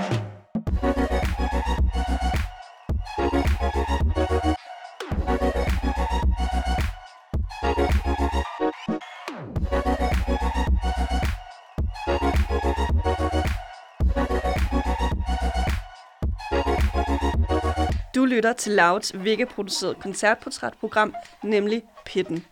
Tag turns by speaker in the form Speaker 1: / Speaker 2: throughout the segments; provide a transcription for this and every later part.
Speaker 1: thank you Du lytter til Louds Vega-produceret koncertportrætprogram, nemlig Pitten.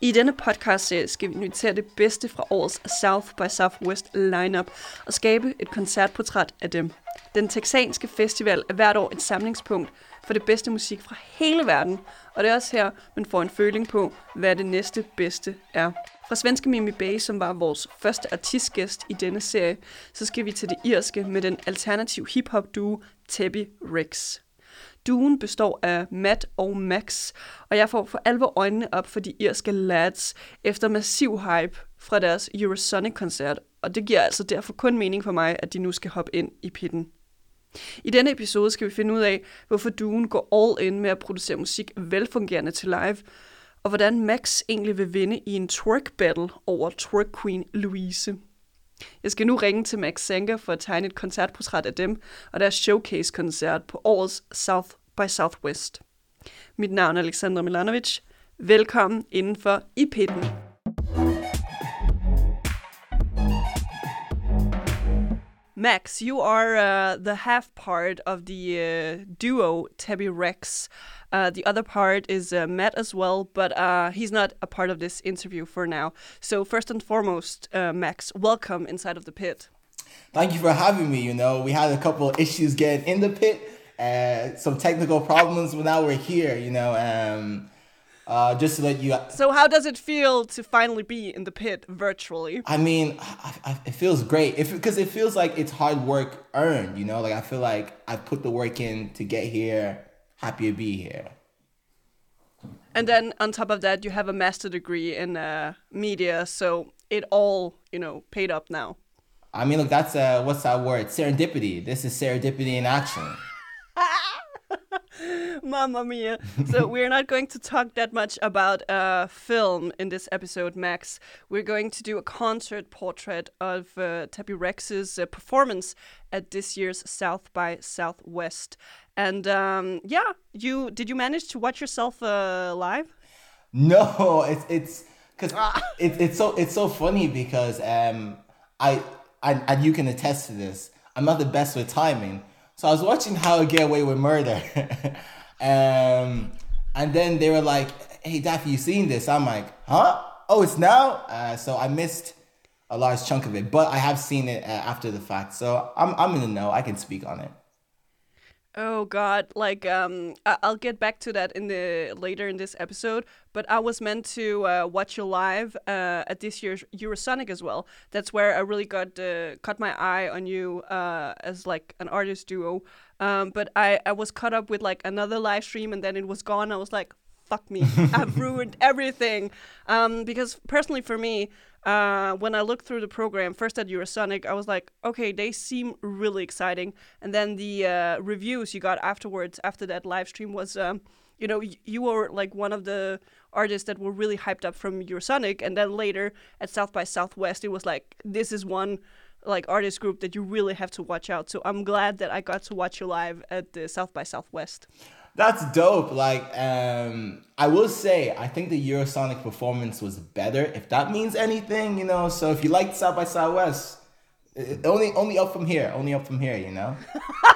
Speaker 1: I denne podcast skal vi invitere det bedste fra årets South by Southwest lineup og skabe et koncertportræt af dem. Den texanske festival er hvert år et samlingspunkt for det bedste musik fra hele verden, og det er også her, man får en føling på, hvad det næste bedste er. Fra svenske Mimi Bay, som var vores første artistgæst i denne serie, så skal vi til det irske med den alternative hip-hop duo Tebby Rex. Duen består af Matt og Max, og jeg får for alvor øjnene op for de irske lads efter massiv hype fra deres Eurosonic-koncert, og det giver altså derfor kun mening for mig, at de nu skal hoppe ind i pitten. I denne episode skal vi finde ud af, hvorfor duen går all in med at producere musik velfungerende til live, og hvordan Max egentlig vil vinde i en twerk battle over twerk queen Louise. Jeg skal nu ringe til Max Sanger for at tegne et koncertportræt af dem og deres showcase-koncert på årets South by Southwest. Mit navn er Alexandra Milanovic. Velkommen indenfor i pitten. Max, you are uh, the half part of the uh, duo Tebi Rex. Uh, the other part is uh, Matt as well, but uh, he's not a part of this interview for now. So, first and foremost, uh, Max, welcome inside of the pit.
Speaker 2: Thank you for having me. You know, we had a couple issues getting in the pit, some technical problems, but now we're here. You know, um, uh, just to let you.
Speaker 1: So, how does it feel to finally be in the pit virtually?
Speaker 2: I mean, I, I, it feels great. If because it feels like it's hard work earned. You know, like I feel like I put the work in to get here happy to be here.
Speaker 1: And then on top of that, you have a master degree in uh, media, so it all you know paid up now.
Speaker 2: I mean, look, that's uh, what's that word? Serendipity. This is serendipity in action.
Speaker 1: Mamma mia. So, we're not going to talk that much about uh, film in this episode, Max. We're going to do a concert portrait of uh, Tebi Rex's uh, performance at this year's South by Southwest. And um, yeah, you did you manage to watch yourself uh, live?
Speaker 2: No, it's it's because ah. it's it's so it's so funny because um I, I and you can attest to this. I'm not the best with timing, so I was watching How to Get Away with Murder, um, and then they were like, "Hey, Daffy, you seen this?" I'm like, "Huh? Oh, it's now." Uh, so I missed a large chunk of it, but I have seen it uh, after the fact, so I'm I'm in the know. I can speak on it.
Speaker 1: Oh God! Like um, I- will get back to that in the later in this episode. But I was meant to uh, watch you live uh, at this year's Eurosonic as well. That's where I really got uh, caught my eye on you uh, as like an artist duo. Um, but I I was caught up with like another live stream, and then it was gone. I was like, fuck me, I've ruined everything. Um, because personally for me, uh, when I looked through the program, first at Eurosonic, I was like, okay, they seem really exciting. And then the uh, reviews you got afterwards, after that live stream, was, um, you know, you were like one of the artists that were really hyped up from Eurosonic. And then later at South by Southwest, it was like, this is one like artist group that you really have to watch out. So I'm glad that I got to watch you live at the South by Southwest.
Speaker 2: That's dope. Like, um, I will say, I think the Eurosonic performance was better, if that means anything, you know. So if you liked South by Southwest, only only up from here, only up from here, you know.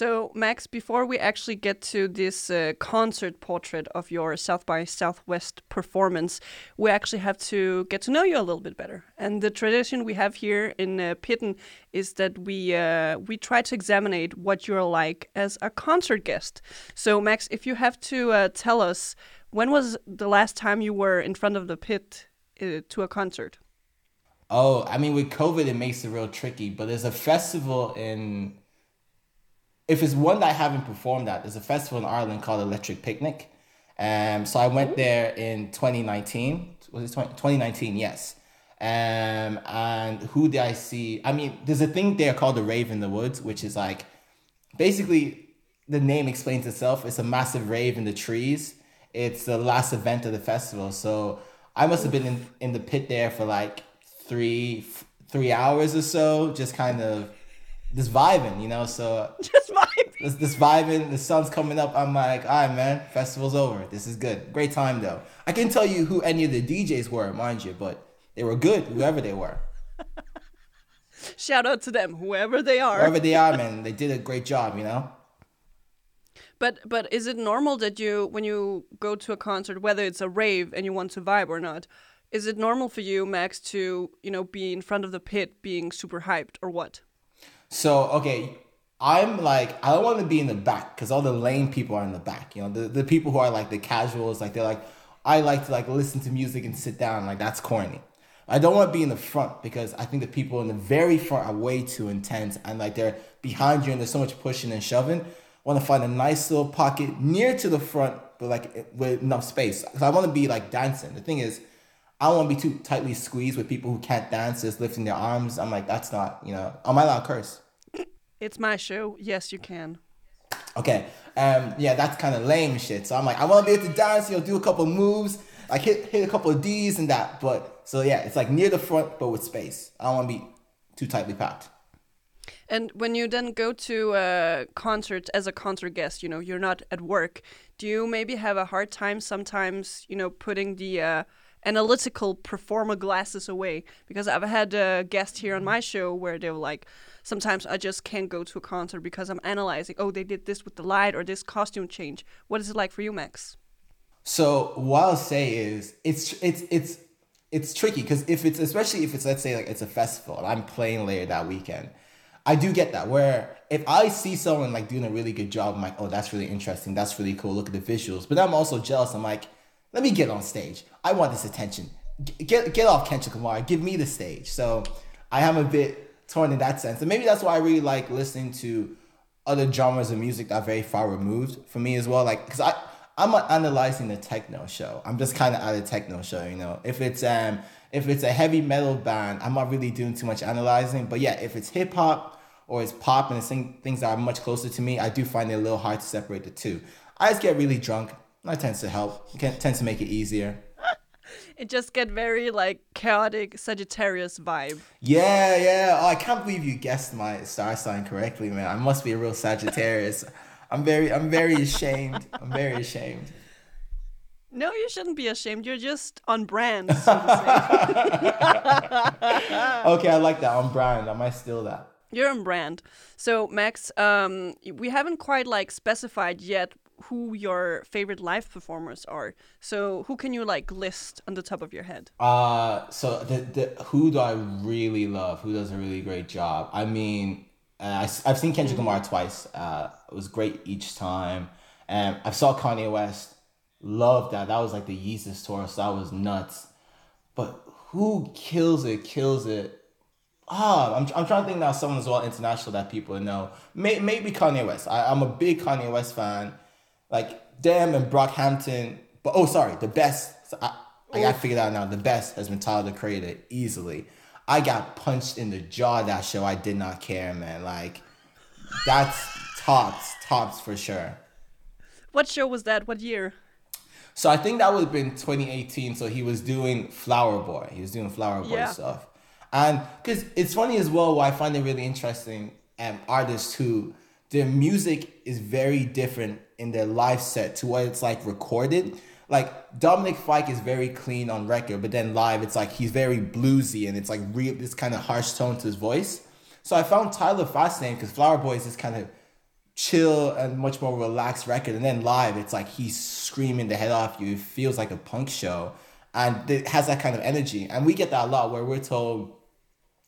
Speaker 1: So, Max, before we actually get to this uh, concert portrait of your South by Southwest performance, we actually have to get to know you a little bit better. And the tradition we have here in uh, Pitten is that we uh, we try to examine what you're like as a concert guest. So, Max, if you have to uh, tell us when was the last time you were in front of the pit uh, to a concert?
Speaker 2: Oh, I mean, with COVID, it makes it real tricky. But there's a festival in if it's one that I haven't performed at, there's a festival in Ireland called Electric Picnic. Um, so I went there in 2019. Was it 20, 2019? Yes. Um, and who did I see? I mean, there's a thing there called the Rave in the Woods, which is like basically the name explains itself. It's a massive rave in the trees. It's the last event of the festival. So I must have been in, in the pit there for like three three hours or so, just kind of just vibing, you know. So
Speaker 1: just vibing.
Speaker 2: This, this vibing. The sun's coming up. I'm like, all right, man. Festival's over. This is good. Great time though. I can tell you who any of the DJs were, mind you, but they were good, whoever they were.
Speaker 1: Shout out to them, whoever they are.
Speaker 2: Whoever they are, man, they did a great job, you know.
Speaker 1: But but is it normal that you when you go to a concert, whether it's a rave and you want to vibe or not, is it normal for you, Max, to you know be in front of the pit, being super hyped, or what?
Speaker 2: So okay, I'm like I don't want to be in the back because all the lame people are in the back. You know, the the people who are like the casuals, like they're like I like to like listen to music and sit down. Like that's corny. I don't want to be in the front because I think the people in the very front are way too intense and like they're behind you and there's so much pushing and shoving. I want to find a nice little pocket near to the front, but like with enough space. Because I want to be like dancing. The thing is, I don't want to be too tightly squeezed with people who can't dance, just lifting their arms. I'm like, that's not, you know, am I allowed to curse?
Speaker 1: It's my show. Yes, you can.
Speaker 2: Okay. Um. Yeah, that's kind of lame shit. So I'm like, I want to be able to dance. You know, do a couple moves, like hit hit a couple of D's and that. But so yeah, it's like near the front, but with space. I don't want to be too tightly packed.
Speaker 1: And when you then go to a concert as a concert guest, you know, you're not at work. Do you maybe have a hard time sometimes, you know, putting the uh, analytical performer glasses away? Because I've had a guest here on mm-hmm. my show where they were like, sometimes I just can't go to a concert because I'm analyzing, oh, they did this with the light or this costume change. What is it like for you, Max?
Speaker 2: So what I'll say is it's it's it's it's tricky because if it's especially if it's let's say like it's a festival and I'm playing later that weekend, I do get that where if I see someone like doing a really good job, I'm like, oh, that's really interesting, that's really cool. Look at the visuals, but I'm also jealous. I'm like, let me get on stage. I want this attention. Get get off Kendrick Lamar. Give me the stage. So I am a bit torn in that sense. And maybe that's why I really like listening to other genres of music that are very far removed for me as well. Like, cause I, I'm not analyzing the techno show. I'm just kind of at a techno show, you know. If it's um, if it's a heavy metal band, I'm not really doing too much analyzing. But yeah, if it's hip hop or it's pop and it's things that are much closer to me, I do find it a little hard to separate the two. I just get really drunk. That tends to help. It tends to make it easier
Speaker 1: it just get very like chaotic Sagittarius vibe.
Speaker 2: Yeah, yeah. Oh, I can't believe you guessed my star sign correctly, man. I must be a real Sagittarius. I'm very, I'm very ashamed. I'm very ashamed.
Speaker 1: No, you shouldn't be ashamed. You're just on brand. So okay,
Speaker 2: I like that. On brand. I might steal that.
Speaker 1: You're on brand. So Max, um, we haven't quite like specified yet who your favorite live performers are. So who can you like list on the top of your head?
Speaker 2: Uh so the, the who do I really love? Who does a really great job? I mean, uh, I, I've seen Kendrick Lamar twice. Uh, it was great each time. And I saw Kanye West. Loved that. That was like the Yeezus tour, so that was nuts. But who kills it? Kills it. Ah, I'm, I'm trying to think now someone as well international that people know. May, maybe Kanye West. I, I'm a big Kanye West fan like them and Brockhampton. But oh, sorry, the best. So I, I got figured out now. The best has been Tyler the Creator easily. I got punched in the jaw that show. I did not care, man. Like that's tops, tops for sure.
Speaker 1: What show was that? What year?
Speaker 2: So I think that would have been 2018. So he was doing Flower Boy. He was doing Flower Boy yeah. stuff. And because it's funny as well, why I find it really interesting, um, artists who their music is very different in their live set to what it's like recorded. Like Dominic Fike is very clean on record, but then live it's like he's very bluesy and it's like real this kind of harsh tone to his voice. So I found Tyler fascinating because Flower Boy is this kind of chill and much more relaxed record, and then live it's like he's screaming the head off you. It feels like a punk show, and it has that kind of energy. And we get that a lot where we're told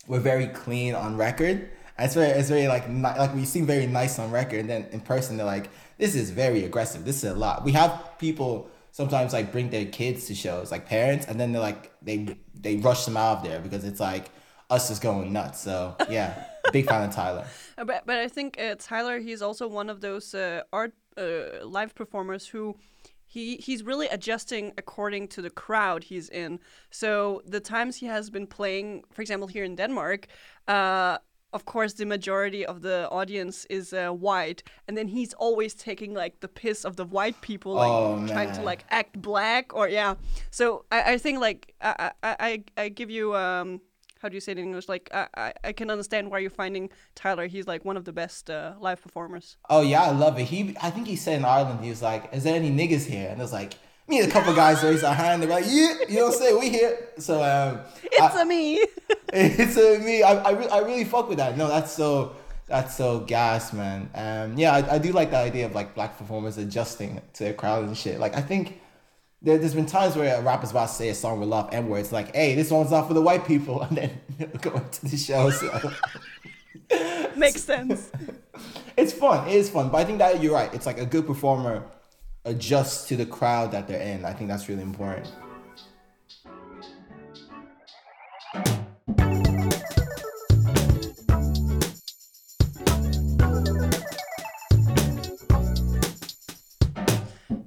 Speaker 2: we're very clean on record it's very, it's very like like we seem very nice on record, and then in person they're like, this is very aggressive. This is a lot. We have people sometimes like bring their kids to shows, like parents, and then they're like they they rush them out of there because it's like us just going nuts. So yeah, big fan of Tyler.
Speaker 1: Uh, but but I think uh, Tyler he's also one of those uh, art uh, live performers who he he's really adjusting according to the crowd he's in. So the times he has been playing, for example, here in Denmark, uh, of course the majority of the audience is uh, white, and then he's always taking like the piss of the white people, like
Speaker 2: Oh,
Speaker 1: trying to like act black or yeah. So I, I think like I, I I I give you um. How do you say it in English? Like I, I, I can understand why you're finding Tyler. He's like one of the best uh, live performers.
Speaker 2: Oh yeah, I love it. He, I think he said in Ireland, he was like, "Is there any niggas here?" And it was like, me and a couple guys raised our hand. They're like, "Yeah," you know what I'm saying? We here. So um,
Speaker 1: It's
Speaker 2: I-
Speaker 1: a me.
Speaker 2: it's a me. I, I, re- I really fuck with that. No, that's so that's so gas, man. Um, yeah, I, I do like the idea of like black performers adjusting to a crowd and shit. Like I think there, there's been times where a rapper's about to say a song with love and where it's like, hey, this one's not for the white people, and then going to the show. So
Speaker 1: Makes sense.
Speaker 2: it's fun. It is fun. But I think that you're right. It's like a good performer adjusts to the crowd that they're in. I think that's really important.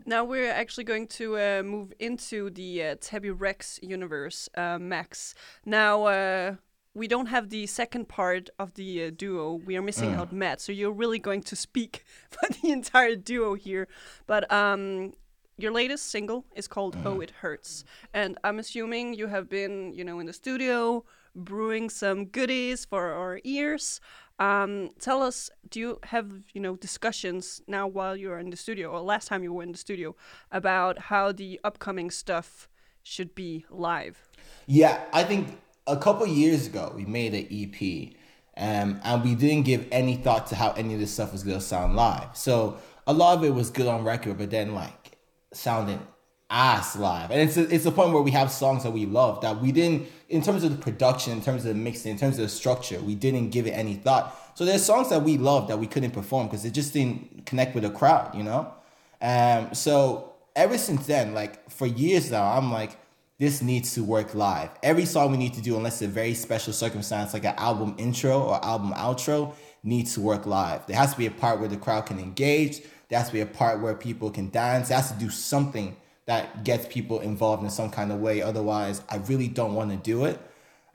Speaker 1: Now we're actually going to uh, move into the uh, Tebi Rex universe, uh, Max. Now uh, we don't have the second part of the uh, duo. We are missing out Matt, so you're really going to speak for the entire duo here. But um, your latest single is called "Oh It Hurts," and I'm assuming you have been, you know, in the studio brewing some goodies for our ears. Um, tell us, do you have you know discussions now while you're in the studio, or last time you were in the studio, about how the upcoming stuff should be live?
Speaker 2: Yeah, I think a couple years ago we made an EP, um, and we didn't give any thought to how any of this stuff was gonna sound live. So a lot of it was good on record, but then like sounding ass live. And it's a, it's a point where we have songs that we love that we didn't, in terms of the production, in terms of the mixing, in terms of the structure, we didn't give it any thought. So there's songs that we love that we couldn't perform because it just didn't connect with the crowd, you know. Um, so ever since then, like for years now, I'm like, this needs to work live. Every song we need to do, unless it's a very special circumstance, like an album intro or album outro, needs to work live. There has to be a part where the crowd can engage. There has to be a part where people can dance. There has to do something that gets people involved in some kind of way. Otherwise, I really don't want to do it.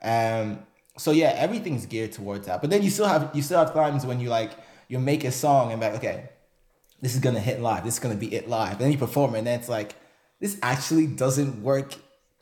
Speaker 2: Um, so yeah, everything's geared towards that. But then you still have you still have times when you like you make a song and like, okay, this is gonna hit live. This is gonna be it live. And then you perform it, and then it's like, this actually doesn't work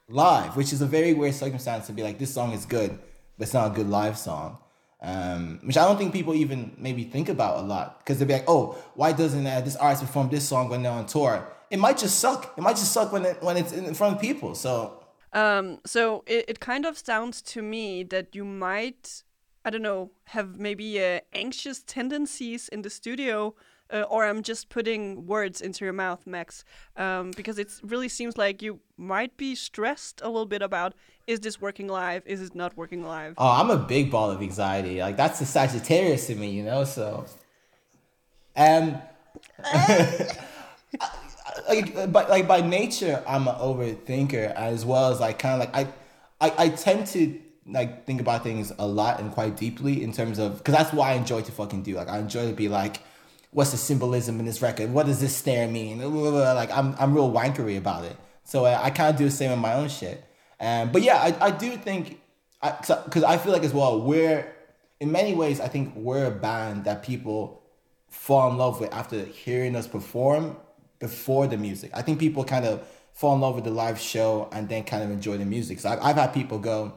Speaker 2: live, which is a very weird circumstance to be like, this song is good, but it's not a good live song. Um, which I don't think people even maybe think about a lot because they'll be like, oh, why doesn't uh, this artist perform this song when they're on tour? It might just suck. It might just suck when it when it's in front of people. So
Speaker 1: Um, so it, it kind of sounds to me that you might, I don't know, have maybe uh, anxious tendencies in the studio, uh, or I'm just putting words into your mouth, Max, um, because it really seems like you might be stressed a little bit about is this working live? Is it not working live?
Speaker 2: Oh, I'm a big ball of anxiety. Like that's the Sagittarius in me, you know. So, um, like, but like by nature, I'm an overthinker as well as like kind of like I, I, I tend to like think about things a lot and quite deeply in terms of because that's why I enjoy to fucking do. Like I enjoy to be like, what's the symbolism in this record? What does this snare mean? Like I'm I'm real wankery about it. So uh, I kind of do the same in my own shit. Um, but yeah, I, I do think because I feel like as well we're in many ways I think we're a band that people fall in love with after hearing us perform before the music. I think people kind of fall in love with the live show and then kind of enjoy the music. So I've, I've had people go,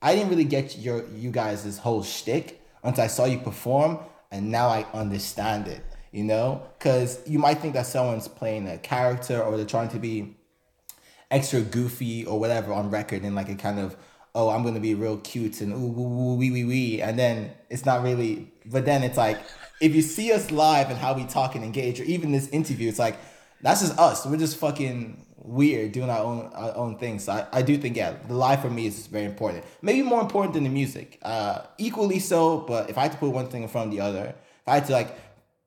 Speaker 2: I didn't really get your you guys this whole shtick until I saw you perform, and now I understand it. You know, because you might think that someone's playing a character or they're trying to be extra goofy or whatever on record and like a kind of oh I'm gonna be real cute and ooh woo woo wee wee wee and then it's not really but then it's like if you see us live and how we talk and engage or even this interview it's like that's just us. We're just fucking weird doing our own our own things so I, I do think yeah the live for me is very important. Maybe more important than the music. Uh equally so but if I had to put one thing in front of the other if I had to like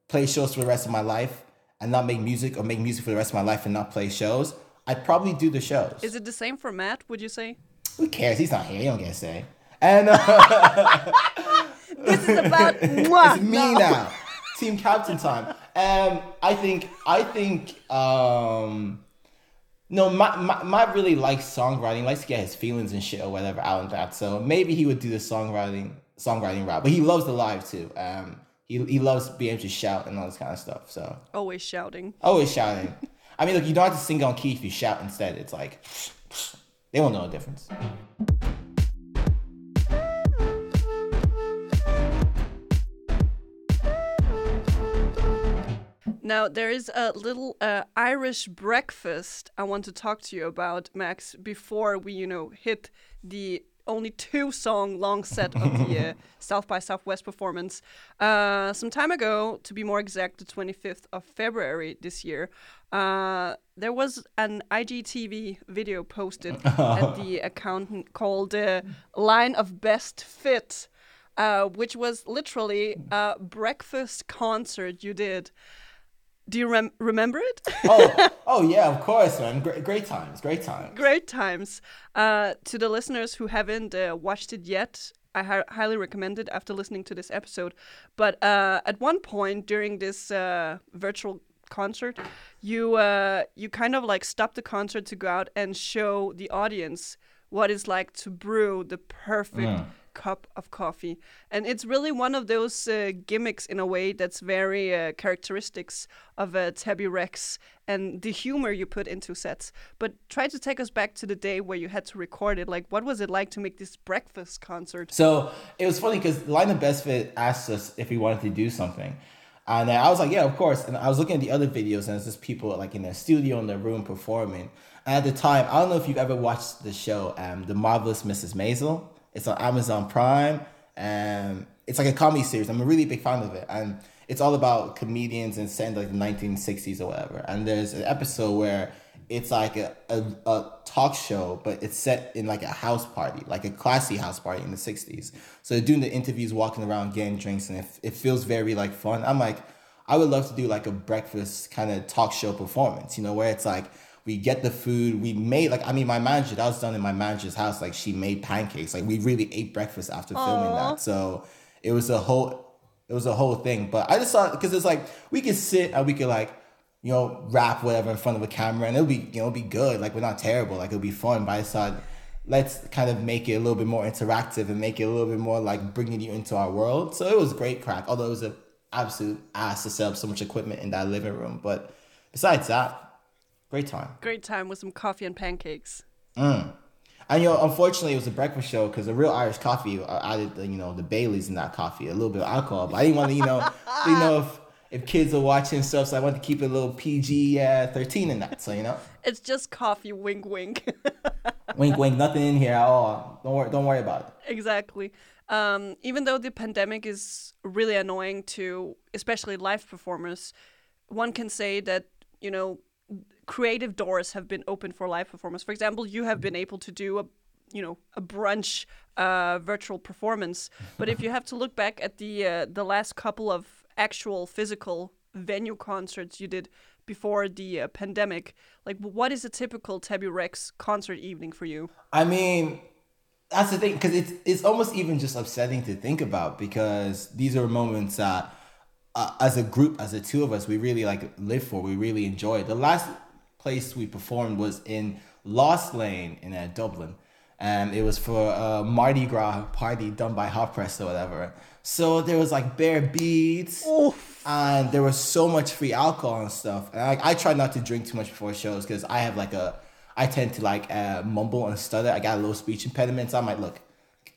Speaker 2: play shows for the rest of my life and not make music or make music for the rest of my life and not play shows I'd probably do the shows.
Speaker 1: Is it the same for Matt? Would you say?
Speaker 2: Who cares? He's not here. He don't get a say. And uh,
Speaker 1: This is about
Speaker 2: it's me
Speaker 1: no.
Speaker 2: now. Team captain time. Um, I think I think um, No, Matt, Matt, Matt really likes songwriting, likes to get his feelings and shit or whatever out and that. So maybe he would do the songwriting songwriting route, but he loves the live too. Um, he he loves being able to shout and all this kind of stuff. So
Speaker 1: Always shouting.
Speaker 2: always shouting. I mean, look, you don't have to sing on key if you shout instead. It's like they won't know the difference.
Speaker 1: Now, there is a little uh, Irish breakfast I want to talk to you about, Max, before we, you know, hit the only two song long set of the uh, South by Southwest performance. Uh, some time ago, to be more exact, the 25th of February this year, uh, there was an IGTV video posted at the account called uh, Line of Best Fit, uh, which was literally a breakfast concert you did. Do you rem- remember it?
Speaker 2: Oh, oh yeah, of course, man. Great, great times, great times.
Speaker 1: Great times. Uh, to the listeners who haven't uh, watched it yet, I hi- highly recommend it after listening to this episode. But uh, at one point during this uh, virtual concert, you uh, you kind of like stopped the concert to go out and show the audience what it's like to brew the perfect cup of coffee. And it's really one of those uh, gimmicks in a way that's very uh, characteristics of uh, Tebi Rex and the humor you put into sets. But try to take us back to the day where you had to record it. Like, what was it like to make this breakfast concert?
Speaker 2: So it was funny because Line of Best Fit asked us if we wanted to do something. And I was like, yeah, of course. And I was looking at the other videos, and it's just people like in their studio in their room performing. And at the time, I don't know if you've ever watched the show, um, The Marvelous Mrs. Maisel. It's on Amazon Prime. Um, it's like a comedy series. I'm a really big fan of it. And it's all about comedians and in like the 1960s or whatever. And there's an episode where it's like a, a, a talk show, but it's set in like a house party, like a classy house party in the 60s. So doing the interviews, walking around, getting drinks, and it, it feels very like fun. I'm like, I would love to do like a breakfast kind of talk show performance, you know, where it's like we get the food, we made like I mean my manager, that was done in my manager's house, like she made pancakes. Like we really ate breakfast after filming that. So it was a whole it was a whole thing. But I just thought because it's like we could sit and we could like, you know, rap whatever in front of a camera and it'll be, you know, it'll be good. Like we're not terrible. Like it'll be fun. But I thought let's kind of make it a little bit more interactive and make it a little bit more like bringing you into our world. So it was great crack, although it was an absolute ass to set up so much equipment in that living room. But besides that, great time.
Speaker 1: Great time with some coffee and pancakes.
Speaker 2: And you know, unfortunately, it was a breakfast show because the real Irish coffee uh, added, the, you know, the Baileys in that coffee, a little bit of alcohol. But I didn't want to, you know, didn't know if if kids are watching stuff, so I wanted to keep it a little PG uh, thirteen in that. So you know,
Speaker 1: It's just coffee, wink, wink.
Speaker 2: wink, wink, nothing in here at all. Don't worry, don't worry about it.
Speaker 1: exactly. Um, even though the pandemic is really annoying to, especially live performers, one can say that you know creative doors have been open for live performers. For example, you have been able to do a you know a brunch uh, virtual performance. But if you have to look back at the uh, the last couple of actual physical venue concerts you did before the uh, pandemic, like what is a typical Tebi Rex concert evening for you?
Speaker 2: I mean, that's the thing because it's it's almost even just upsetting to think about because these are moments that, uh, as a group, as the two of us, we really like live for. We really enjoy. The last place we performed was in Lost Lane in uh, Dublin, and it was for a Mardi Gras party done by Hot Press or whatever. So there was like bare beads and there was so much free alcohol and stuff. And I, I try not to drink too much before shows because I have like a, I tend to like uh, mumble and stutter. I got a little speech impediment. So I might look,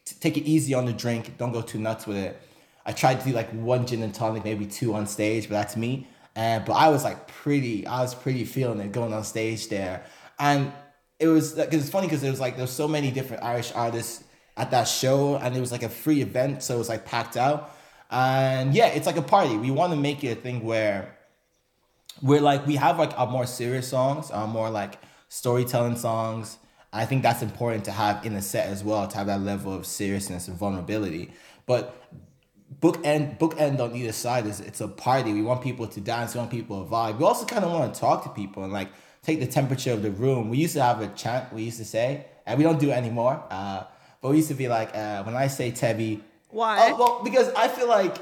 Speaker 2: t- take it easy on the drink. Don't go too nuts with it. I tried to do like one gin and tonic, maybe two on stage, but that's me. Uh, but I was like pretty, I was pretty feeling it going on stage there. And it was, because it's funny because there was like, there's so many different Irish artists at that show and it was like a free event. So it was like packed out. And yeah, it's like a party. We want to make it a thing where we're like we have like our more serious songs, our more like storytelling songs. I think that's important to have in a set as well to have that level of seriousness and vulnerability. But book end book end on either side is it's a party. We want people to dance. We want people to vibe. We also kind of want to talk to people and like take the temperature of the room. We used to have a chant. We used to say, and we don't do it anymore. Uh, but we used to be like, uh, when I say Tebi,
Speaker 1: Why?
Speaker 2: Oh, well, because I feel like,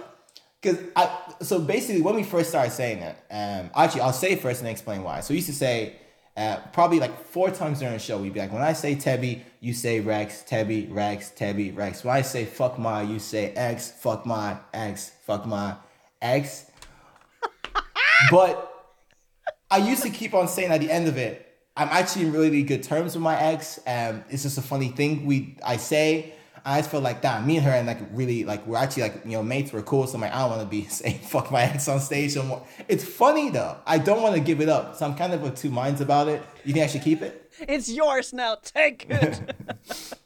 Speaker 2: because I so basically when we first started saying it, um, actually I'll say it first and explain why. So we used to say, Uh, probably like four times during the show, we'd be like, when I say Tebi, you say Rex, Tebi, Rex, Tebi, Rex. When I say fuck my, you say X, fuck my, X, fuck my, X. but I used to keep on saying at the end of it, I'm actually in really good terms with my ex. Um, it's just a funny thing we I say. I just feel like that. Me and her and like really like we're actually like you know mates. We're cool. So I'm like I don't want to be saying fuck my ex on stage anymore. It's funny though. I don't want to give it up. So I'm kind of of two minds about it. You think I should keep it?
Speaker 1: It's yours now. Take it.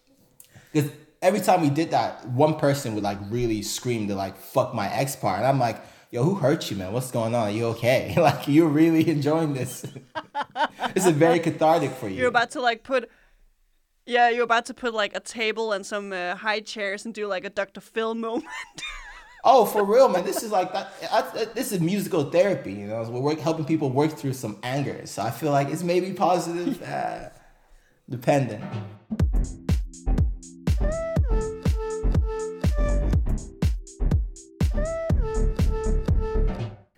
Speaker 2: Because every time we did that, one person would like really scream to like fuck my ex part, and I'm like, yo, who hurt you, man? What's going on? Are you okay? like you're really enjoying this. this is very cathartic for you.
Speaker 1: You're about to like put. Yeah, you're about to put like a table and some uh, high chairs and do like a Dr. Phil moment.
Speaker 2: Oh, for real, man. This is like that. I, this is musical therapy, you know. We're work, helping people work through some anger. So I feel like it's maybe positive, uh, dependent.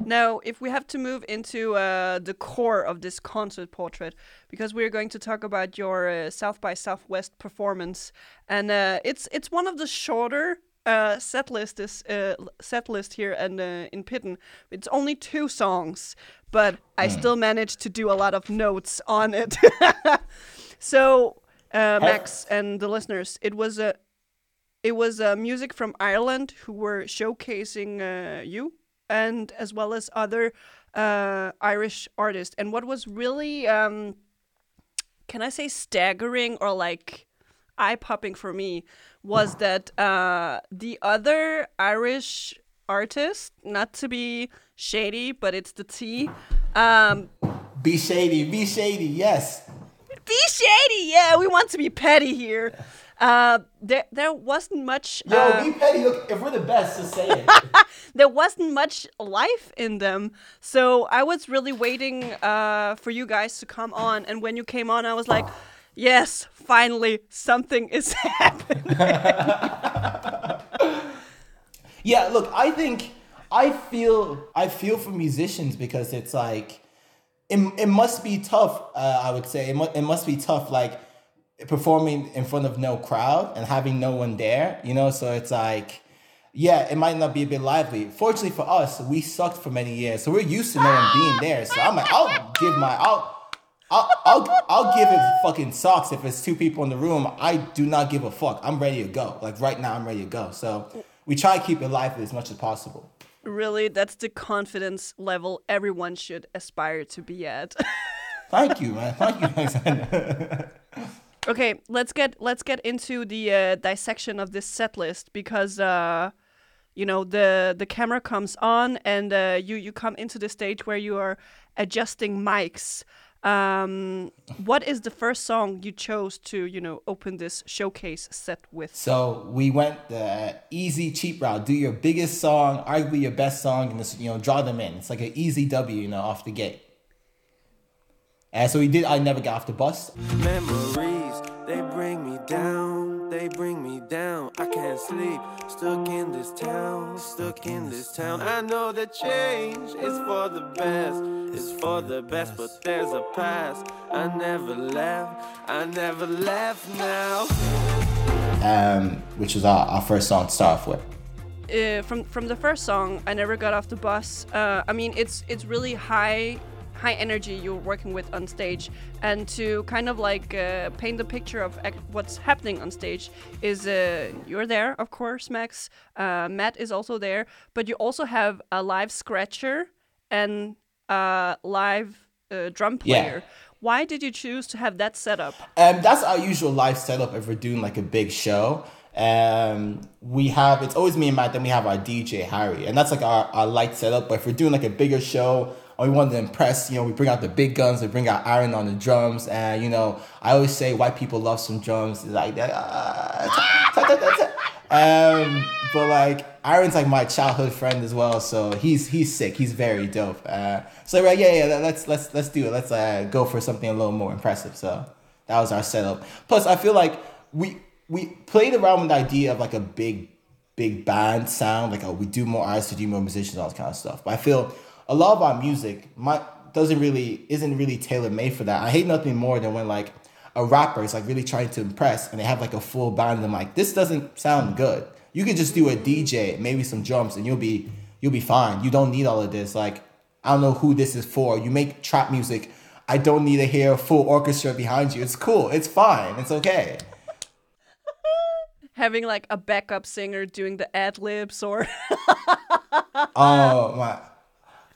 Speaker 1: Now, if we have to move into uh, the core of this concert portrait, because we're going to talk about your uh, South by Southwest performance, and uh, it's it's one of the shorter uh, set list is uh, set list here and uh, in Pitten. It's only two songs, but I still managed to do a lot of notes on it. so, uh, Max and the listeners, it was a it was uh, music from Ireland who were showcasing uh, you and as well as other uh, Irish artists. And what was really, um, can I say, staggering or like eye popping for me was that uh, the other Irish artist, not to be shady, but it's the T. Um,
Speaker 2: Be shady, be shady, yes.
Speaker 1: be shady, yeah. We want to be petty here. Uh, there, there wasn't much.
Speaker 2: Yo,
Speaker 1: uh,
Speaker 2: be petty. Look, if we're the best, just say it.
Speaker 1: there wasn't much life in them. So I was really waiting uh, for you guys to come on. And when you came on, I was like, yes, finally, something is happening.
Speaker 2: Yeah, look, I think I feel I feel for musicians because it's like it, it must be tough. Uh, I would say it, mu- it must be tough, like performing in front of no crowd and having no one there. You know, so it's like. Yeah, it might not be a bit lively. Fortunately for us, we sucked for many years, so we're used to no one being there. So I'm like, I'll give my, I'll, I'll, I'll, I'll give it fucking socks if it's two people in the room. I do not give a fuck. I'm ready to go. Like right now, I'm ready to go. So we try to keep it lively as much as possible.
Speaker 1: really, that's the confidence level everyone should aspire to be at.
Speaker 2: Thank you, man. Thank you, Alexander.
Speaker 1: okay, let's get let's get into the uh, dissection of this set list because uh, you know the the camera comes on and uh, you you come into the stage where you are adjusting mics. Um, what is the first song you chose to you know open this showcase set with?
Speaker 2: so we went the easy, cheap route. Do your biggest song, arguably your best song, and just, you know, draw them in. It's like an easy W, you know, off the gate. And so we did. I never got off the bus.
Speaker 3: Memories, they bring me down, they bring me down. I can't sleep, stuck in this town, stuck in this town. I know the change is for the best, it's for the best, but there's a past. I never left, I never left now.
Speaker 2: Um, which was our, our first song to start off with.
Speaker 1: uh, from from the first song, I never got off the bus. Uh, I mean, it's it's really high high energy you're working with on stage, and to kind of like uh, paint the picture of what's happening on stage is uh, you're there, of course, Max. Uh, Matt is also there, but you also have a live scratcher and a live uh, drum
Speaker 2: Yeah.
Speaker 1: player. Why did you choose to have that set up?
Speaker 2: Um, that's our usual live setup if we're doing like a big show. Um, we have it's always me and Matt. Then we have our DJ Harry, and that's like our, our light setup. But if we're doing like a bigger show, or we want to impress, you know, we bring out the big guns. We bring out Aaron on the drums, and you know, I always say white people love some drums like that. um, but like Aaron's like my childhood friend as well, so he's he's sick. He's very dope. Uh, so right, yeah, yeah. Let's let's let's do it. Let's uh, go for something a little more impressive. So that was our setup. Plus, I feel like we we played around with the idea of like a big big band sound, like oh, we do more artists, we do more musicians, all that kind of stuff. But I feel a lot of our music, my doesn't really isn't really tailor made for that. I hate nothing more than when like a rapper is like really trying to impress and they have like a full band and I'm like, this doesn't sound good. You could just do a DJ, maybe some drums, and you'll be you'll be fine. You don't need all of this. Like, I don't know who this is for. You make trap music. I don't need to hear a full orchestra behind you. It's cool. It's fine. It's okay.
Speaker 1: Having like a backup singer doing the ad libs or
Speaker 2: Oh my.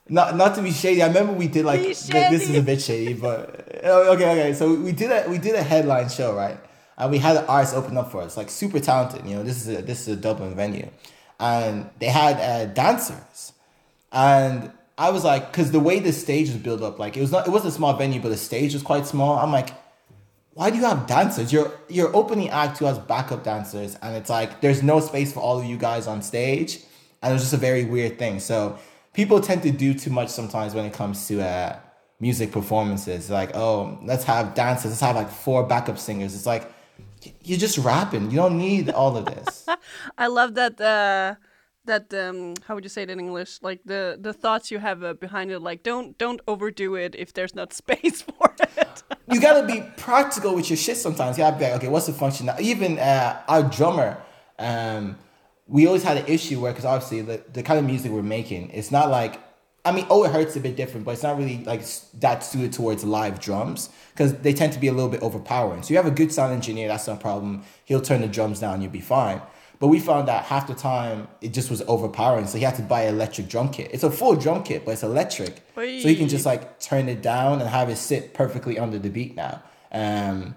Speaker 2: Not not to be shady. I remember we did like this is a bit shady, but oh, okay, okay. So we did a we did a headline show, right? And we had an artist open up for us, like super talented. You know, this is a this is a Dublin venue, and they had uh, dancers, and I was like, because the way the stage was built up, like it was not it was a small venue, but the stage was quite small. I'm like, why do you have dancers? Your your opening act who has backup dancers, and it's like there's no space for all of you guys on stage, and it was just a very weird thing. So people tend to do too much sometimes when it comes to uh, music performances. Like, oh, let's have dancers, let's have like four backup singers. It's like you're just rapping. You don't need all of this.
Speaker 1: I love that uh that um how would you say it in English? Like the the thoughts you have uh, behind it like don't don't overdo it if there's not space for it.
Speaker 2: you gotta be practical with your shit sometimes. You gotta be like, okay, what's the function? Now, even uh, our drummer, um, we always had an issue where, because obviously the, the kind of music we're making, it's not like, I mean, oh, it hurts a bit different, but it's not really like that suited towards live drums because they tend to be a little bit overpowering. So you have a good sound engineer, that's no problem. He'll turn the drums down, you'll be fine. But we found that half the time it just was overpowering, so he had to buy an electric drum kit. It's a full drum kit, but it's electric, so he can just like turn it down and have it sit perfectly under the beat now. Um,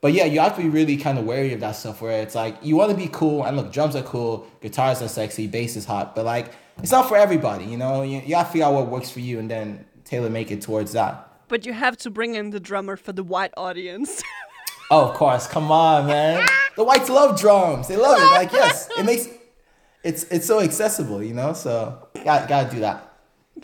Speaker 2: but yeah, you have to be really kind of wary of that stuff where it's like you want to be cool and look, drums are cool, guitars are sexy, bass is hot, but like it's not for everybody, you know. You, you have to figure out what works for you and then tailor make it towards that.
Speaker 1: but you have to bring in the drummer for the white audience.
Speaker 2: Oh, of course, come on, man. The whites love drums; they love it. Like yes, it makes it's it's so accessible, you know. So got gotta do that.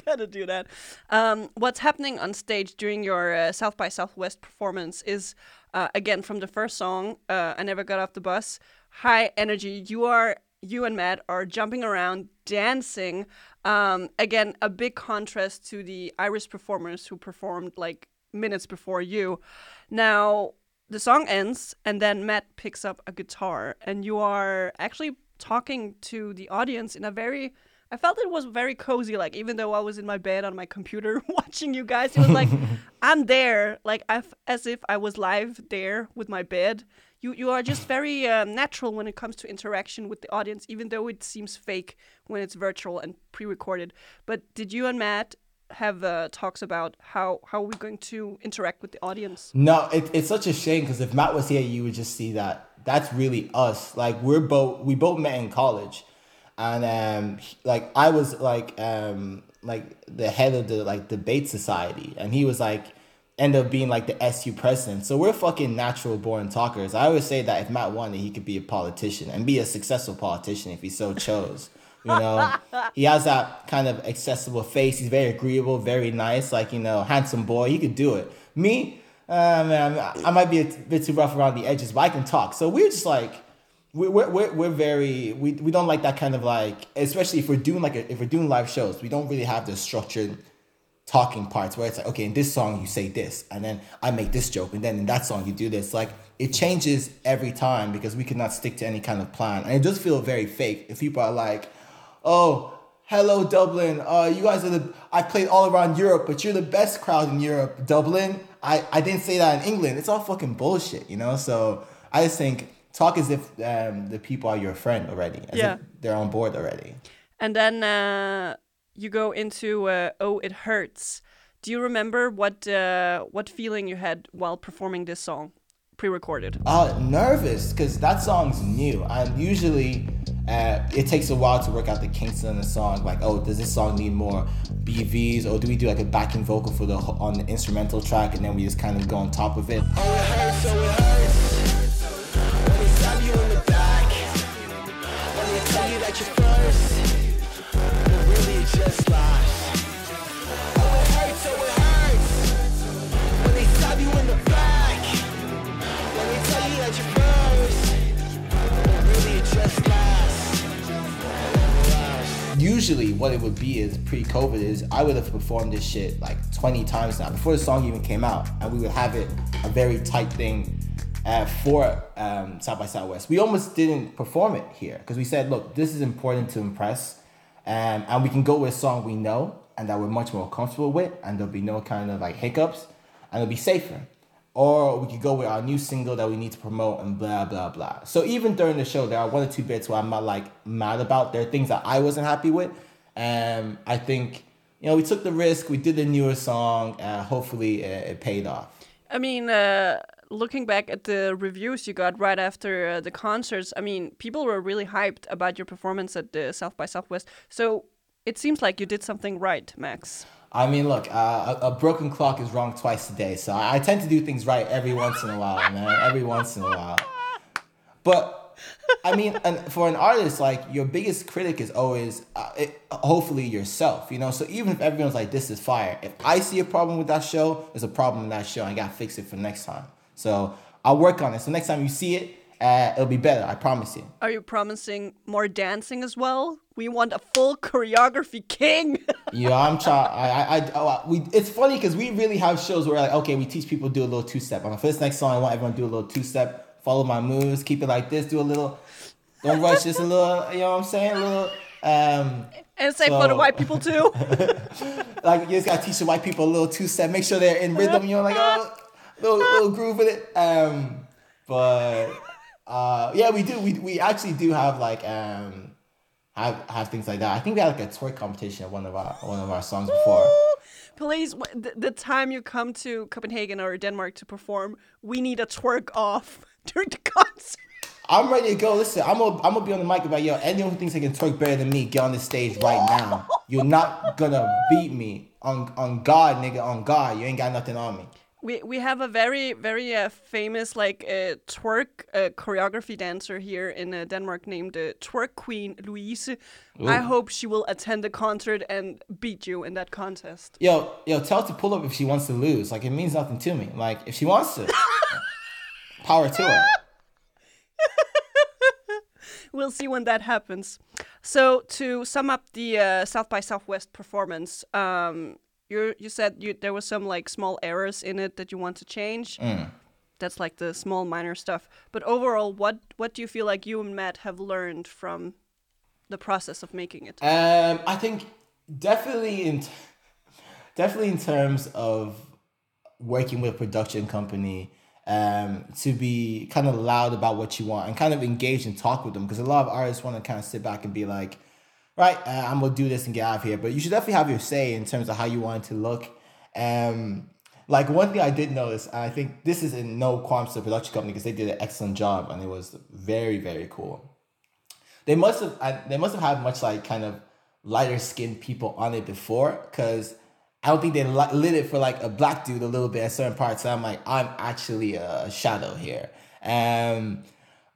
Speaker 1: Gotta do that. Um, what's happening on stage during your uh, South by Southwest performance is, uh, again, from the first song, uh, "I Never Got Off the Bus." High energy. You are you and Matt are jumping around, dancing. Um, again, a big contrast to the Irish performers who performed like minutes before you. Now the song ends, and then Matt picks up a guitar, and you are actually talking to the audience in a very I felt it was very cozy. Like even though I was in my bed on my computer watching you guys, it was like I'm there, like I f- as if I was live there with my bed. You you are just very um, natural when it comes to interaction with the audience, even though it seems fake when it's virtual and pre-recorded. But did you and Matt have uh, talks about how how are we going to interact with the audience?
Speaker 2: No, it, it's such a shame because if Matt was here, you would just see that that's really us. Like we're both we both met in college, and um like I was like um like the head of the like debate society, and he was like end up being like the SU president. So we're fucking natural born talkers. I always say that if Matt wanted, he could be a politician and be a successful politician if he so chose. You know, he has that kind of accessible face. He's very agreeable, very nice, like you know, handsome boy. He could do it. Me, uh, man, I might be a bit too rough around the edges, but I can talk. So we're just like, we're we're we're, we're very we, we don't like that kind of like, especially if we're doing like a, if we're doing live shows, we don't really have the structured talking parts where it's like, okay, in this song you say this, and then I make this joke, and then in that song you do this. Like it changes every time because we cannot stick to any kind of plan, and it does feel very fake if people are like, oh, hello Dublin, uh, you guys are the I played all around Europe, but you're the best crowd in Europe, Dublin. I I didn't say that in England. It's all fucking bullshit, you know. So I just think talk as if um, the people are your friend already, as
Speaker 1: Yeah.
Speaker 2: if they're on board already.
Speaker 1: And then uh, you go into uh, "Oh, It Hurts." Do you remember what uh, what feeling you had while performing this song, pre-recorded?
Speaker 2: Uh, nervous because that song's new, and usually uh, it takes a while to work out the kinks in the song. Like, oh, does this song need more BVs, or do we do like a backing vocal for the on the instrumental track, and then we just kind of go on top of it?
Speaker 3: Oh, it hurts, so it hurts. Tell you first. But really it's just lies. Oh, it hurts, so it hurts. When they stab you in the back. When they tell you that you're first. But really it's just lies.
Speaker 2: usually what it would be is pre-COVID is I would have performed this shit like 20 times now before the song even came out, and we would have it a very tight thing uh, for um, South by Southwest. We almost didn't perform it here because we said, look, this is important to impress, um, and we can go with a song we know and that we're much more comfortable with, and there'll be no kind of like hiccups, and it'll be safer. Or we could go with our new single that we need to promote and blah blah blah. So even during the show, there are one or two bits where I'm not like mad about. There are things that I wasn't happy with. And I think, you know, we took the risk, we did the newer song, and hopefully it, it paid off.
Speaker 1: I mean, uh, looking back at the reviews you got right after uh, the concerts, I mean, people were really hyped about your performance at the South by Southwest. So it seems like you did something right, Max.
Speaker 2: I mean, look, uh, a, broken clock is wrong twice a day, so I, tend to do things right every once in a while, man. Every once in a while. But I mean, for an artist, like your biggest critic is always, uh, it, hopefully, yourself. You know, so even if everyone's like, "This is fire," if I see a problem with that show, there's a problem in that show. I gotta fix it for next time. So I'll work on it. So next time you see it, uh, it'll be better. I promise you.
Speaker 1: Are you promising more dancing as well? We want a full choreography king.
Speaker 2: yeah, I'm trying. I, I, I, oh, we. It's funny because we really have shows where like, okay, we teach people to do a little two step. On the first next song, I want everyone to do a little two step. Follow my moves. Keep it like this. Do a little. Don't rush. Just a little. You know what I'm saying? A little. Um,
Speaker 1: and same so, for the white people too.
Speaker 2: like you just gotta teach the white people a little two step. Make sure they're in rhythm. You know, like oh, little little groove with it. Um, but uh, yeah, we do. We we actually do have like um have have things like that. I think we had like a twerk competition at one of our one of our songs before.
Speaker 1: Please, the, the time you come to Copenhagen or Denmark to perform, we need a twerk off during the concert.
Speaker 2: I'm ready to go. Listen, I'm gonna I'm gonna be on the mic about yo. Anyone who thinks they can twerk better than me, get on the stage right now. You're not gonna beat me on on God, nigga. On God, you ain't got nothing on me.
Speaker 1: We we have a very very uh, famous like uh, twerk uh, choreography dancer here in uh, Denmark named uh, Twerk Queen Louise. Ooh. I hope she will attend the concert and beat you in that contest.
Speaker 2: Yo yo, tell her to pull up if she wants to lose. Like it means nothing to me. Like if she wants to, power to her.
Speaker 1: we'll see when that happens. So to sum up the uh, South by Southwest performance, um, you you said you there was some like small errors in it that you want to change. Mm. That's like the small minor stuff. But overall, what what do you feel like you and Matt have learned from the process of making it?
Speaker 2: Um, I think definitely in definitely in terms of working with a production company um, to be kind of loud about what you want and kind of engage and talk with them because a lot of artists want to kind of sit back and be like right, uh, I'm gonna do this and get out of here. But you should definitely have your say in terms of how you want it to look. Um, like one thing I did notice, and I think this is in no qualms to the production company because they did an excellent job and it was very very cool. They must have they must have had much like kind of lighter skinned people on it before because I don't think they lit it for like a black dude a little bit at certain parts. So I'm like I'm actually a shadow here. Um,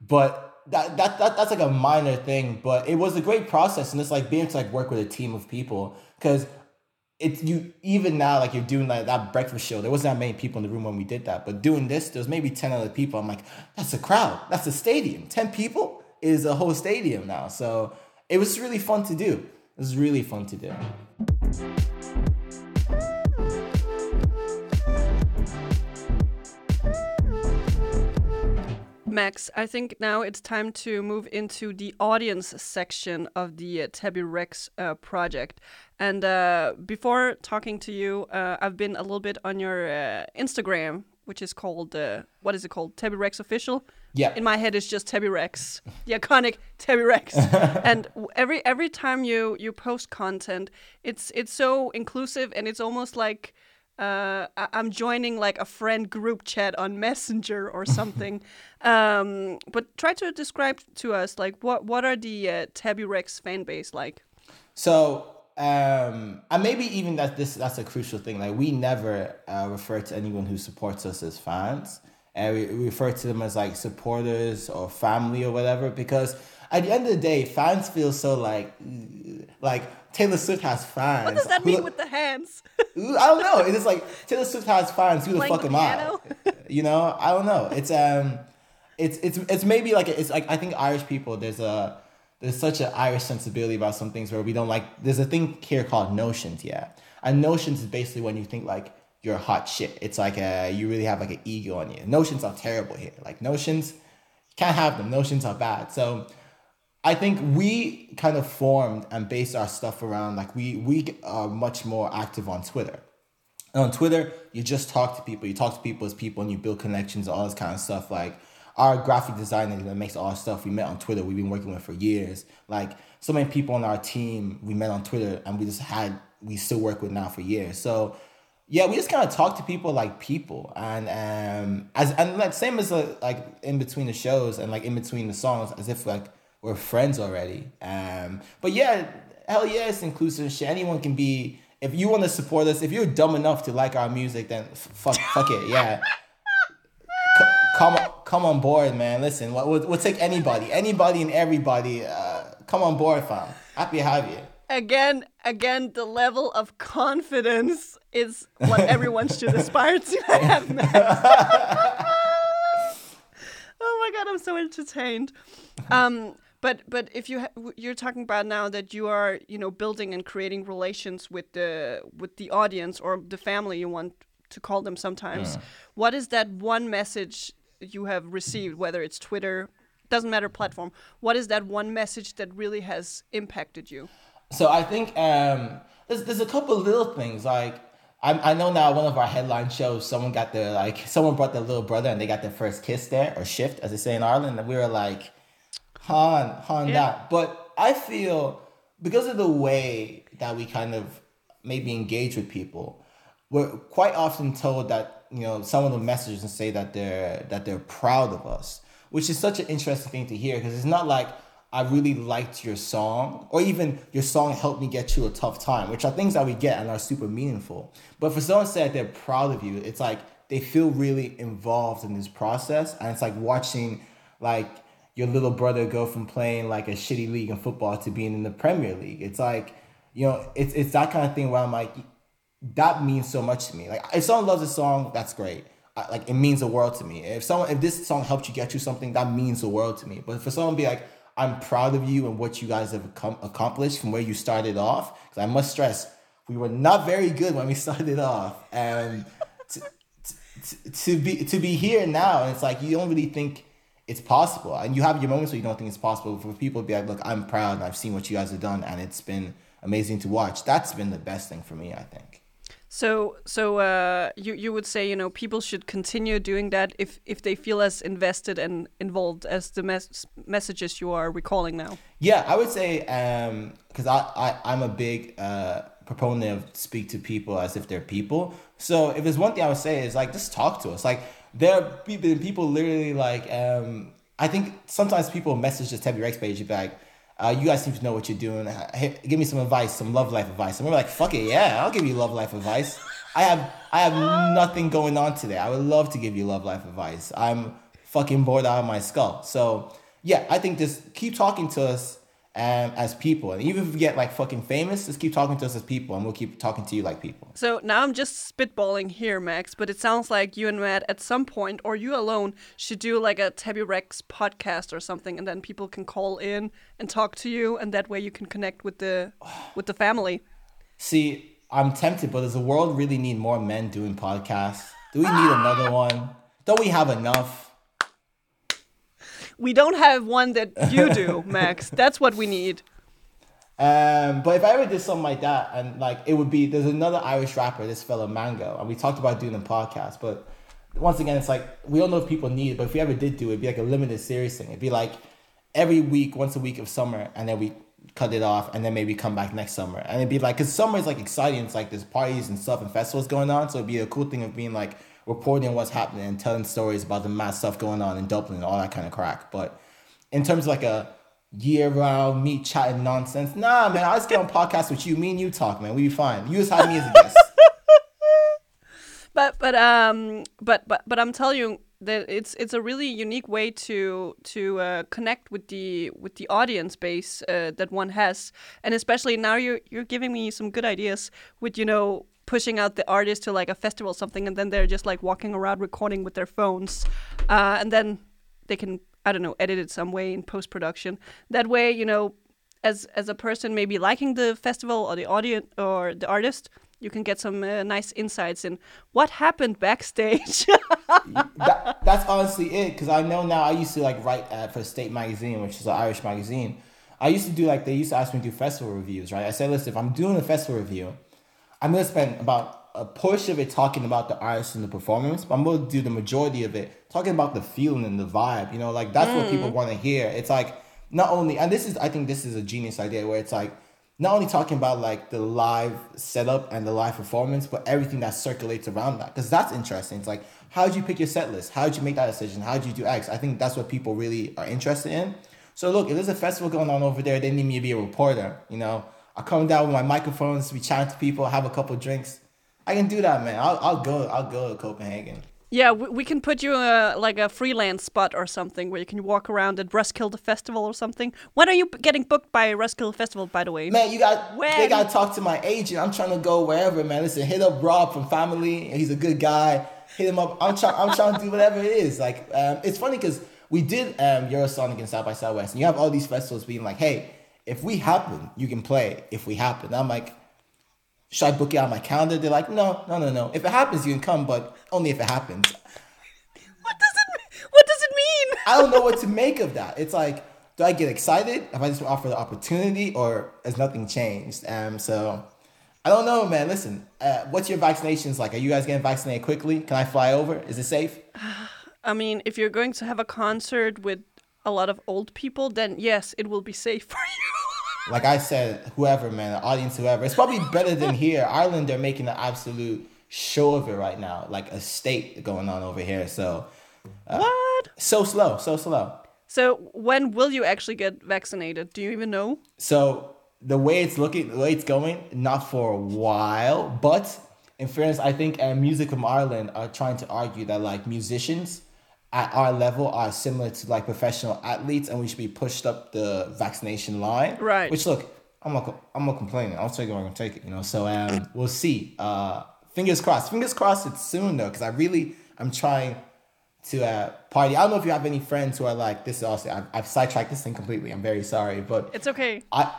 Speaker 2: but that, that, that that's like a minor thing, but it was a great process, and it's like being to like work with a team of people because it's you even now like you're doing like that breakfast show. There wasn't that many people in the room when we did that, but doing this, there's maybe ten other people. I'm like, that's a crowd, that's a stadium. Ten people is a whole stadium now, so it was really fun to do. It was really fun to do.
Speaker 1: Max, I think now it's time to move into the audience section of the uh, Tebi Rex uh, project. And uh, before talking to you, uh, I've been a little bit on your uh, Instagram, which is called, uh, what is it called? Tebi Rex Official?
Speaker 2: Yeah.
Speaker 1: In my head, it's just Tebi Rex, the iconic Tebi Rex. and every every time you you post content, it's it's so inclusive and it's almost like uh, I'm joining like a friend group chat on Messenger or something. um, but try to describe to us like what what are the uh, Tebi Rex fan base like?
Speaker 2: So um, and maybe even that this that's a crucial thing. Like we never uh, refer to anyone who supports us as fans, and we, we refer to them as like supporters or family or whatever because at the end of the day, fans feel so like like Taylor Swift has fans.
Speaker 1: What does that mean with the hands?
Speaker 2: I don't know. It's like Taylor Swift has fans. Who the fuck am I? You know, I don't know. It's um, it's it's it's maybe like it's like I think Irish people. There's a there's such an Irish sensibility about some things where we don't like. There's a thing here called notions, yeah, and notions is basically when you think like you're hot shit. It's like a, you really have like an ego on you. Notions are terrible here. Like notions, you can't have them. Notions are bad. So I think we kind of formed and based our stuff around like we we are much more active on Twitter. And on Twitter, you just talk to people. You talk to people as people, and you build connections, all this kind of stuff. Like our graphic designer that makes all our stuff we met on Twitter. We've been working with for years. Like so many people on our team we met on Twitter, and we just had we still work with now for years. So yeah, we just kind of talk to people like people, and um, as and like same as uh, like in between the shows and like in between the songs, as if like we're friends already. Um, but yeah, hell yeah, it's inclusive shit. Anyone can be. If you want to support us, if you're dumb enough to like our music, then f- fuck, fuck it, yeah. C- come, come on board, man. Listen, we'll, we'll, take anybody, anybody and everybody. Uh, come on board, fam. Happy to have you.
Speaker 1: Again, again, the level of confidence is what everyone should aspire to have. Max. oh my god, I'm so entertained. Um, but but if you ha- you're talking about now that you are you know building and creating relations with the with the audience or the family you want to call them sometimes what is that one message you have received whether it's twitter doesn't matter platform what is that one message that really has impacted you?
Speaker 2: So I think um, there's there's a couple of little things like I I know now one of our headline shows someone got their like someone brought their little brother and they got their first kiss there or shift as they say in Ireland and we were like, Han Han
Speaker 1: Yeah.
Speaker 2: that. But I feel because of the way that we kind of maybe engage with people, we're quite often told that you know some of the messages and say that they're that they're proud of us, which is such an interesting thing to hear because it's not like I really liked your song or even your song helped me get through a tough time, which are things that we get and are super meaningful. But for someone to say that they're proud of you, it's like they feel really involved in this process, and it's like watching like your little brother go from playing like a shitty league in football to being in the Premier League. It's like, you know, it's it's that kind of thing where I'm like, that means so much to me. Like if someone loves a song, that's great. I, like it means the world to me. If someone if this song helped you get you something, that means the world to me. But for someone to be like, I'm proud of you and what you guys have accom- accomplished from where you started off, because I must stress, we were not very good when we started off, and to, to, to be to be here now, and it's like you don't really think it's possible, and you have your moments where you don't think it's possible. For people to be like, look, I'm proud, and I've seen what you guys have done, and it's been amazing to watch. That's been the best thing for me, I think.
Speaker 1: So, so uh, you you would say you know people should continue doing that if if they feel as invested and involved as the mes- messages you are recalling now.
Speaker 2: Yeah, I would say because I, I I'm a big uh, proponent of speak to people as if they're people. So if there's one thing I would say is like just talk to us. Like there are people people literally like um, I think sometimes people message this Tebi Rex page and be like. Uh, you guys seem to know what you're doing. Hey, give me some advice, some love life advice. And we're like, fuck it, yeah, I'll give you love life advice. I have I have nothing going on today. I would love to give you love life advice. I'm fucking bored out of my skull. So yeah, I think just keep talking to us um, as people, and even if we get like fucking famous, just keep talking to us as people, and we'll keep talking to you like people.
Speaker 1: So now I'm just spitballing here, Max, but it sounds like you and Matt at some point, or you alone, should do like a Tebi Rex podcast or something, and then people can call in and talk to you, and that way you can connect with the with the family.
Speaker 2: See, I'm tempted, but does the world really need more men doing podcasts? Do we need another one? Don't we have enough?
Speaker 1: We don't have one that you do, Max. That's what we need.
Speaker 2: Um, but if I ever did something like that, and like it would be, there's another Irish rapper, this fellow Mango, and we talked about doing a podcast. But once again, it's like we don't know if people need it. But if we ever did do it, it'd be like a limited series thing. It'd be like every week, once a week of summer, and then we cut it off, and then maybe come back next summer. And it'd be like, cause summer is like exciting. It's like there's parties and stuff and festivals going on, so it'd be a cool thing of being like reporting what's happening and telling stories about the mad stuff going on in Dublin and all that kind of crack. But in terms of like a year round me chatting nonsense, nah, man, I just get on podcasts with you. Me and you talk, man. We be fine. You just have me as a guest.
Speaker 1: But but um but but but I'm telling you that it's it's a really unique way to to uh, connect with the with the audience base uh, that one has, and especially now you're you're giving me some good ideas with you know pushing out the artist to like a festival something, and then they're just like walking around recording with their phones, uh, and then they can I don't know, edit it some way in post production. That way, you know, as as a person maybe liking the festival or the audience or the artist, you can get some uh, nice insights in what happened backstage.
Speaker 2: that, that's honestly it. Because I know now. I used to like write uh, for State Magazine, which is an Irish magazine. I used to do like they used to ask me to do festival reviews, right? I said, listen, if I'm doing a festival review, I'm gonna spend about a portion of it talking about the artist and the performance, but I'm gonna do the majority of it talking about the feeling and the vibe. You know, like that's what people mm. want to hear. It's like not only, and this is, I think this is a genius idea where it's like not only talking about like the live setup and the live performance, but everything that circulates around that. Because that's interesting. It's like, how did you pick your set list? How did you make that decision? How did you do X? I think that's what people really are interested in. So look, if there's a festival going on over there, they need me to be a reporter. You know, I come down with my microphones, be chatting to people, have a couple drinks. I can do that, man. I'll, I'll go. I'll go to Copenhagen.
Speaker 1: yeah, we, we can put you uh, like a freelance spot or something where you can walk around at Roskilde Festival or something. When are you getting booked by Roskilde Festival, by the way?
Speaker 2: Man, you got
Speaker 1: When?
Speaker 2: they got to talk to my agent. I'm trying to go wherever, man. Listen, hit up Rob from Family. He's a good guy. Hit him up. I'm trying. I'm trying to do whatever it is. Like, um, it's funny because we did um, Eurosonic and South by Southwest, and you have all these festivals being like, "Hey, if we happen, you can play. If we happen," I'm like, "Should I book it on my calendar?" They're like, "No, no, no, no. If it happens, you can come, but only if it happens."
Speaker 1: What does it What does it mean?
Speaker 2: I don't know what to make of that. It's like, do I get excited if I just offer the opportunity, or has nothing changed? Um, so I don't know, man. Listen, uh, what's your vaccinations like? Are you guys getting vaccinated quickly? Can I fly over? Is it safe?
Speaker 1: I mean, if you're going to have a concert with a lot of old people, then yes, it will be safe for you.
Speaker 2: Like I said, whoever, man, the audience, whoever, it's probably better than here. Ireland, they're making an absolute show of it right now, like a state going on over here. So
Speaker 1: what?
Speaker 2: so slow, so slow.
Speaker 1: So when will you actually get vaccinated? Do you even know?
Speaker 2: So the way it's looking, the way it's going, not for a while. But in fairness, I think uh, music from Ireland are trying to argue that like musicians at our level are similar to like professional athletes, and we should be pushed up the vaccination line.
Speaker 1: Right.
Speaker 2: Which look, I'm not, I'm not complaining. I'll take it. I'm gonna take it. You know. So um, we'll see. Uh, fingers crossed. Fingers crossed. It's soon though, because I really, I'm trying to uh, party. I don't know if you have any friends who are like this. Is also, I've, I've sidetracked this thing completely. I'm very sorry, but
Speaker 1: It's okay.
Speaker 2: I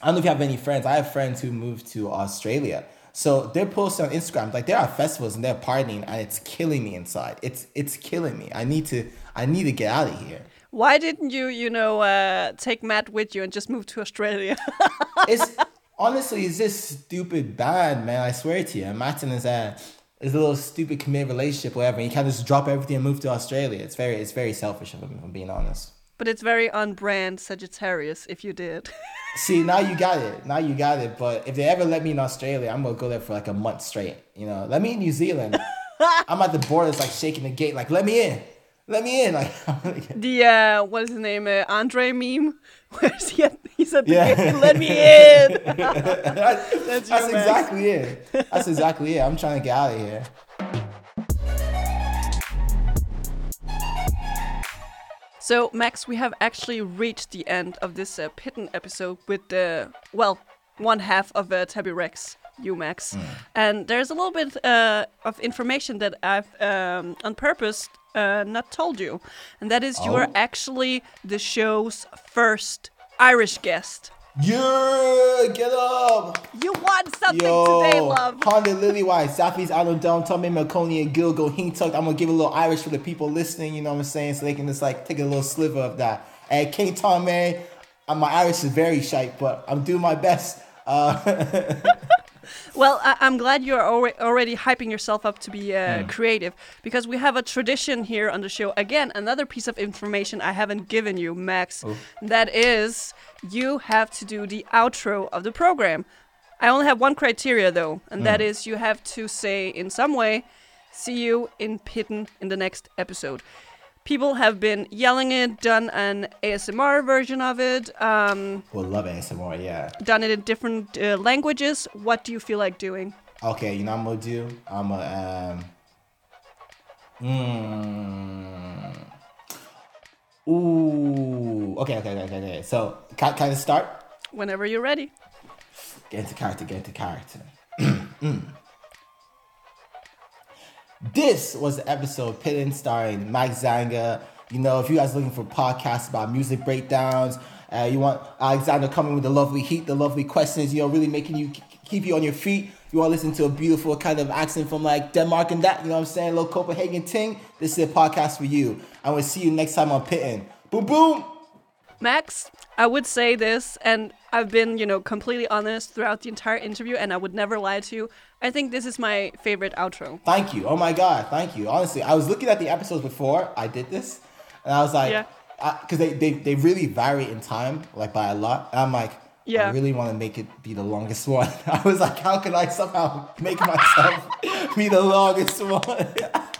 Speaker 2: I don't know if you have any friends. I have friends who moved to Australia. So they're posting on Instagram like there are festivals and they're partying and it's killing me inside. It's it's killing me. I need to I need to get out of here.
Speaker 1: Why didn't you, you know, uh, take Matt with you and just move to Australia?
Speaker 2: It's honestly it's just stupid bad, man. I swear to you. Martin is a is a little stupid committed relationship, whatever. And you can't just drop everything and move to Australia. It's very it's very selfish of him, if I'm being honest.
Speaker 1: But it's very on brand Sagittarius if you did.
Speaker 2: See, now you got it. Now you got it. But if they ever let me in Australia, I'm gonna go there for like a month straight. You know, let me in New Zealand. I'm at the border, it's like shaking the gate, like let me in, let me in. Like, I'm gonna get-
Speaker 1: the uh, what is his name? Uh, Andre meme, where he, at, he's at the
Speaker 2: Yeah.
Speaker 1: gate. Let me in.
Speaker 2: that's,
Speaker 1: That's
Speaker 2: that's
Speaker 1: you, Max.
Speaker 2: exactly it. That's exactly it. I'm trying to get out of here.
Speaker 1: So, Max, we have actually reached the end of this uh, Pitten episode with the, well, one half of uh, Tebi Rex, you, Max. And there's a little bit uh, of information that I've, um, on purpose, uh, not told you. And that is you are
Speaker 2: Oh.
Speaker 1: actually the show's first Irish guest.
Speaker 2: Yeah, get up.
Speaker 1: You won something
Speaker 2: Yo,
Speaker 1: today, love.
Speaker 2: Honda Lillywhite, Southeast Island Dome, Tommy Malconey, and Gilgo Hintuck. I'm gonna give a little Irish for the people listening, you know what I'm saying? So they can just like take a little sliver of that. And King Tommy, my Irish is very shite, but I'm doing my best. Uh,
Speaker 1: Well, I- I'm glad you're alre- already hyping yourself up to be uh, creative because we have a tradition here on the show. Again, another piece of information I haven't given you, Max. That is, you have to do the outro of the program. I only have one criteria though, and that is you have to say in some way, "See you in Pitten in the next episode." People have been yelling it, done an ASMR version of it. Um,
Speaker 2: we'll love ASMR, yeah.
Speaker 1: done it in different uh, languages. What do you feel like doing?
Speaker 2: Okay, you know what I'm gonna do? I'm gonna um. Mm, ooh. Okay, okay, okay, okay, okay. So, can, can I start?
Speaker 1: Whenever you're ready.
Speaker 2: Get into character, get into character. Mm. This was the episode Pitten starring Mike Zanga, You know, if you guys looking for podcasts about music breakdowns, uh, you want Alexander coming with the lovely heat, the lovely questions, you know, really making you keep you on your feet. You want to listen to a beautiful kind of accent from like Denmark and that, you know what I'm saying? A little Copenhagen ting. This is a podcast for you. I will see you next time on Pitten. Boom, boom.
Speaker 1: Max, I would say this, and I've been, you know, completely honest throughout the entire interview, and I would never lie to you. I think this is my favorite outro.
Speaker 2: Thank you. Oh my God. Thank you. Honestly, I was looking at the episodes before I did this, and I was like,
Speaker 1: Yeah.
Speaker 2: because they, they, they really vary in time, like by a lot. And I'm like,
Speaker 1: Yeah.
Speaker 2: I really want to make it be the longest one. I was like, how can I somehow make myself be the longest one?